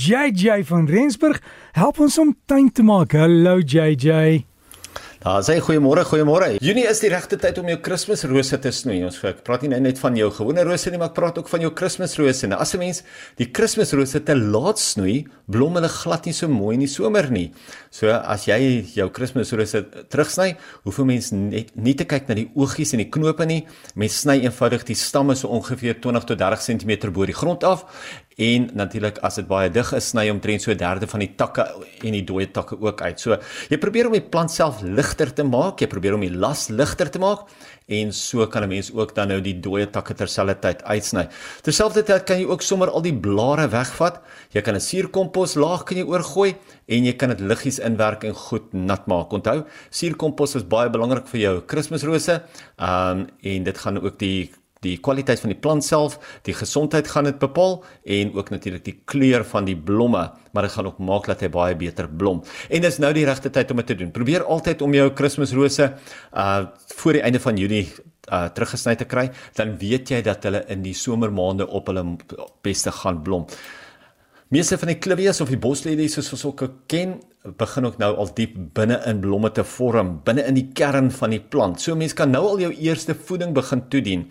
JJ van Rensburg help ons om tuin te maak. Hallo JJ. Daar sê goeiemôre, goeiemôre. Junie is die regte tyd om jou Kersrose te snoei. Ons ek praat nie net van jou gewone rose nie, maar ek praat ook van jou Kersrose. Nou as 'n mens die Kersrose te laat snoei, blom hulle glad nie so mooi in die somer nie. So as jy jou Kersrose terugsny, hoef 'n mens net nie te kyk na die oogies en die knope nie. Mens sny eenvoudig die stamme so ongeveer 20 tot 30 cm bo die grond af en natuurlik as dit baie dig is, sny omtrent so 'n derde van die takke en die dooie takke ook uit. So jy probeer om die plant self ligter te maak, jy probeer om die las ligter te maak en so kan 'n mens ook dan nou die dooie takke terselfdertyd uitsny. Terselfdertyd kan jy ook sommer al die blare wegvat. Jy kan 'n suurkompos laag kan jy oorgooi en jy kan dit liggies inwerk en goed nat maak. Onthou, suurkompos is baie belangrik vir jou Kersrose. Um en dit gaan ook die die kwaliteit van die plant self, die gesondheid gaan dit bepaal en ook natuurlik die kleur van die blomme, maar dit gaan ook maak dat hy baie beter blom. En dis nou die regte tyd om dit te doen. Probeer altyd om jou Kersrose uh voor die einde van Junie uh teruggesny te kry, dan weet jy dat hulle in die somermaande op hulle beste gaan blom. Meeste van die clivias of die boslelies soos ons ook ken, begin ook nou al diep binne in blomme te vorm, binne in die kern van die plant. So mense kan nou al jou eerste voeding begin toedien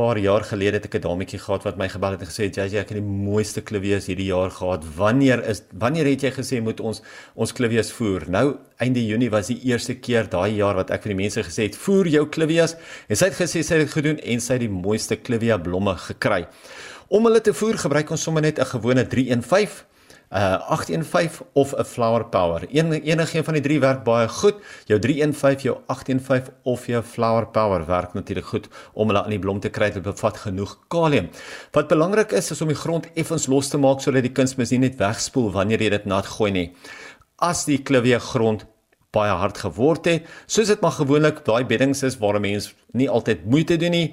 paar jaar gelede het ek 'n dametjie gehad wat my gebel het en gesê het JJ ek het die mooiste klivies hierdie jaar gehad. Wanneer is wanneer het jy gesê moet ons ons klivies voer? Nou einde Junie was die eerste keer daai jaar wat ek vir die mense gesê het voer jou klivies en sy het gesê sy het dit gedoen en sy het die mooiste klivia blomme gekry. Om hulle te voer gebruik ons sommer net 'n gewone 315 uh 815 of 'n flower power. Een enige een van die drie werk baie goed. Jou 315, jou 815 of jou flower power werk natuurlik goed om hulle aan die blom te kry. Dit bevat genoeg kalium. Wat belangrik is is om die grond effens los te maak sodat die kunsmis nie net wegspoel wanneer jy dit nat gooi nie. As die klivie grond baie hard geword het. Soos dit maar gewoonlik daai beddings is waar 'n mens nie altyd moeite doen nie,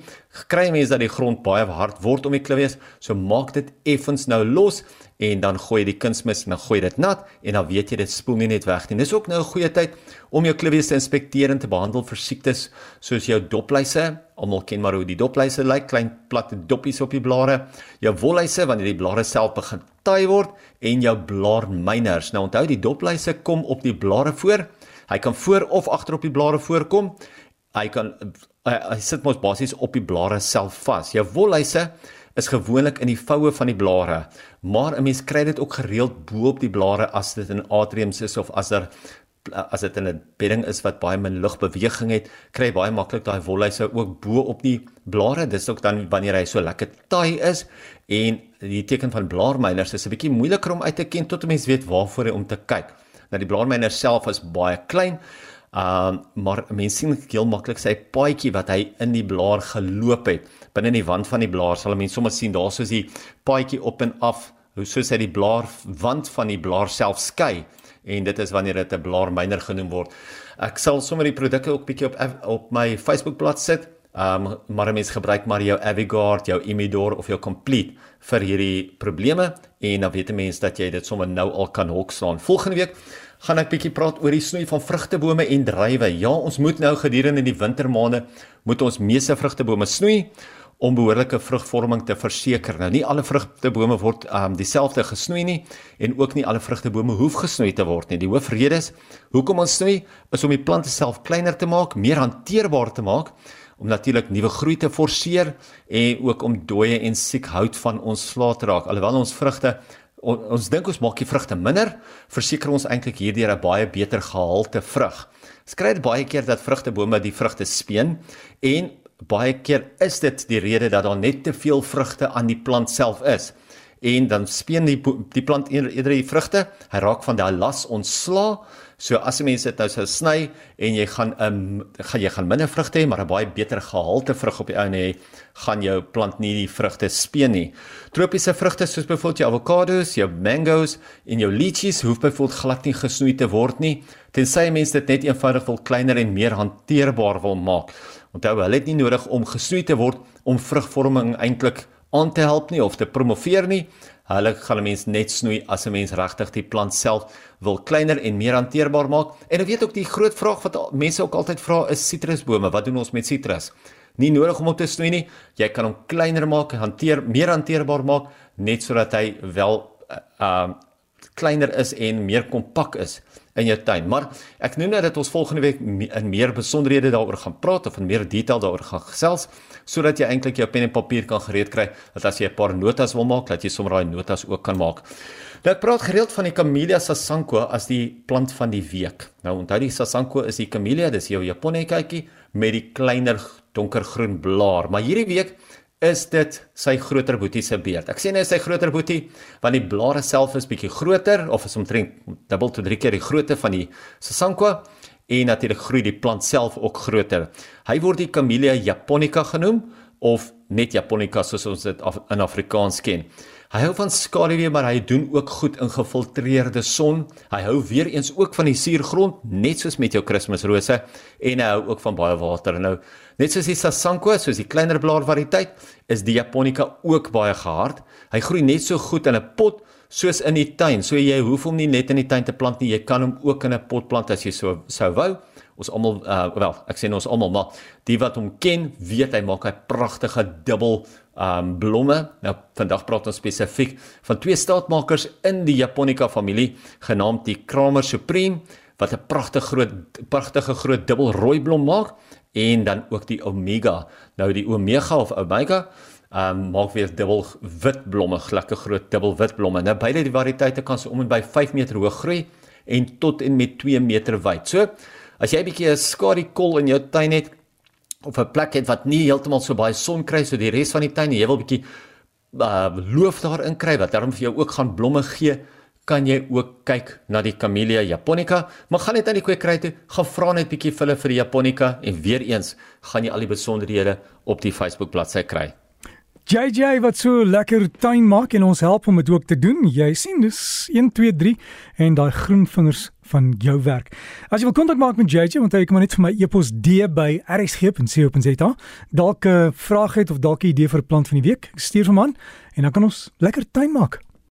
kry mense dat die grond baie hard word om die klivies. So maak dit effens nou los en dan gooi jy die kunsmis en dan gooi dit nat en dan weet jy dit spoel nie net weg nie. Dis ook nou 'n goeie tyd om jou klivies te inspekteer en te behandel vir siektes soos jou dopluise. Almal ken maar hoe die dopluise lyk, klein platte doppies op die blare. Jou wolluise wanneer die blare self begin taai word en jou blaarmyners. Nou onthou die dopluise kom op die blare voor. Hy kan voor of agter op die blare voorkom. Hy kan hy, hy sit mos basies op die blare self vas. Jou wolluise is gewoonlik in die voue van die blare, maar 'n mens kry dit ook gereeld bo op die blare as dit in atriums is of as er as dit in 'n bedding is wat baie min lugbeweging het, kry baie maklik daai wolhuise ook bo op die blare. Dis ook dan wanneer hy so lekker taai is en die teken van blaarmyners is 'n bietjie moeiliker om uit te ken tot 'n mens weet waarvoor hy om te kyk. Nou die blaarmyners self is baie klein. Um maar mense sien heel maklik sy paadjie wat hy in die blaar geloop het binne in die wand van die blaar sal mense sommer sien daar soos die paadjie op en af hoe soos hy die blaar wand van die blaar self skei en dit is wanneer dit 'n blaarmyner genoem word. Ek sal sommer die produkte ook bietjie op op my Facebook bladsy sit. Um maar mense gebruik maar jou Avigard, jou Imidor of jou Complete vir hierdie probleme en dan weet mense dat jy dit sommer nou al kan hokslaan. Volgende week gaan ek bietjie praat oor die snoei van vrugtebome en druiwe. Ja, ons moet nou gedurende die wintermaande moet ons meeste vrugtebome snoei om behoorlike vrugvorming te verseker. Nou nie alle vrugtebome word um dieselfde gesnoei nie en ook nie alle vrugtebome hoef gesnoei te word nie. Die hoofrede is hoekom ons snoei is om die plante self kleiner te maak, meer hanteerbaar te maak om natuurlik nuwe groei te forceer en ook om dooie en siek hout van ons slaat raak. Alhoewel ons vrugte on, ons dink ons maak die vrugte minder, verseker ons eintlik hierdeur 'n baie beter gehalte vrug. Skryf baie keer dat vrugtebome die vrugte speen en baie keer is dit die rede dat daar net te veel vrugte aan die plant self is en dan speen die die plant eerder die vrugte. Hy raak van daai las ontsla. So as 'n mens dit nou sou sny en jy gaan 'n um, gaan jy gaan minder vrugte hê maar 'n baie beter gehalte vrug op die ou hê gaan jou plant nie die vrugte speen nie. Tropiese vrugte soos byvoorbeeld jou avokado's jou mangoes en jou lychees hoef byvoorbeeld glad nie gesnoei te word nie tensy mense dit net eenvoudig wil kleiner en meer hanteerbaar wil maak. Onthou, hulle het nie nodig om gesnoei te word om vrugvorming eintlik aan te help nie of te promoveer nie. Hulle gaan 'n mens net snoei as 'n mens regtig die plant self wil kleiner en meer hanteerbaar maak. En ek weet ook die groot vraag wat mense ook altyd vra is sitrusbome. Wat doen ons met sitrus? Nie nodig om om te snoei nie. Jy kan hom kleiner maak, hanteer, meer hanteerbaar maak net sodat hy wel uh kleiner is en meer kompak is in jou tuin. Maar ek noem nou dat ons volgende week in meer besonderhede daaroor gaan praat of in meer detail daaroor gaan gesels sodat jy eintlik jou pen en papier kan gereed kry dat as jy 'n paar notas wil maak, dat jy sommer daai notas ook kan maak. Nou ek praat gereeld van die Camellia sasanqua as die plant van die week. Nou onthou die sasanqua is die Camellia, dis jou Japonietjie met die kleiner donkergroen blaar, maar hierdie week is dit sy groter boetie se beurt. Ek sê nou sy groter boetie want die blare self is bietjie groter of is omtrent dubbel tot drie keer die grootte van die sasanqua en natuurlik groei die plant self ook groter. Hy word die Camellia japonica genoem of net japonica soos ons dit in Afrikaans ken. Hy hou van skaduwee, maar hy doen ook goed in gefiltreerde son. Hy hou weer eens ook van die suurgrond, net soos met jou Kersrose en hy hou ook van baie water. Nou, net soos die Sasanqua, soos die kleiner blaar variëteit, is die Japonica ook baie gehard. Hy groei net so goed in 'n pot soos in die tuin. So jy hoef hom nie net in die tuin te plant nie, jy kan hom ook in 'n pot plant as jy so sou wou. Ons almal uh wel, ek sê ons almal, maar die wat hom ken, weet hy maak 'n pragtige dubbel um blomme. Nou vandag praat ons spesifiek van twee staatmakers in die Japonica familie genaamd die Kramer Supreme wat 'n pragtige groot pragtige groot dubbel rooi blom maak en dan ook die Omega. Nou die Omega of Omega um maak weer dubbel wit blomme, gladde groot dubbel wit blomme. Nou beide die variëteite kan so om en by 5 meter hoog groei en tot en met 2 meter wyd. So As jy 'n bietjie 'n skadukol in jou tuin het of 'n plek het wat nie heeltemal so baie son kry so die res van die tuin, jy wil bietjie uh, loof daarin kry wat daarom vir jou ook gaan blomme gee, kan jy ook kyk na die Camellia japonica. Maar gaan net aan die kwekery toe, gaan vra net bietjie vir hulle vir die japonica en weer eens gaan jy al die besonderhede op die Facebook bladsy kry. JJ wat so lekker tuin maak en ons help om dit ook te doen. Jy sien dis 1 2 3 en daai groen vingers van jou werk. As jy wil kontak maak met JJ, onthou jy kan net vir my e-pos d by rsg.co.za. Dalk 'n vraag het of dalk 'n idee vir 'n plant van die week, stuur vir man en dan kan ons lekker tuin maak.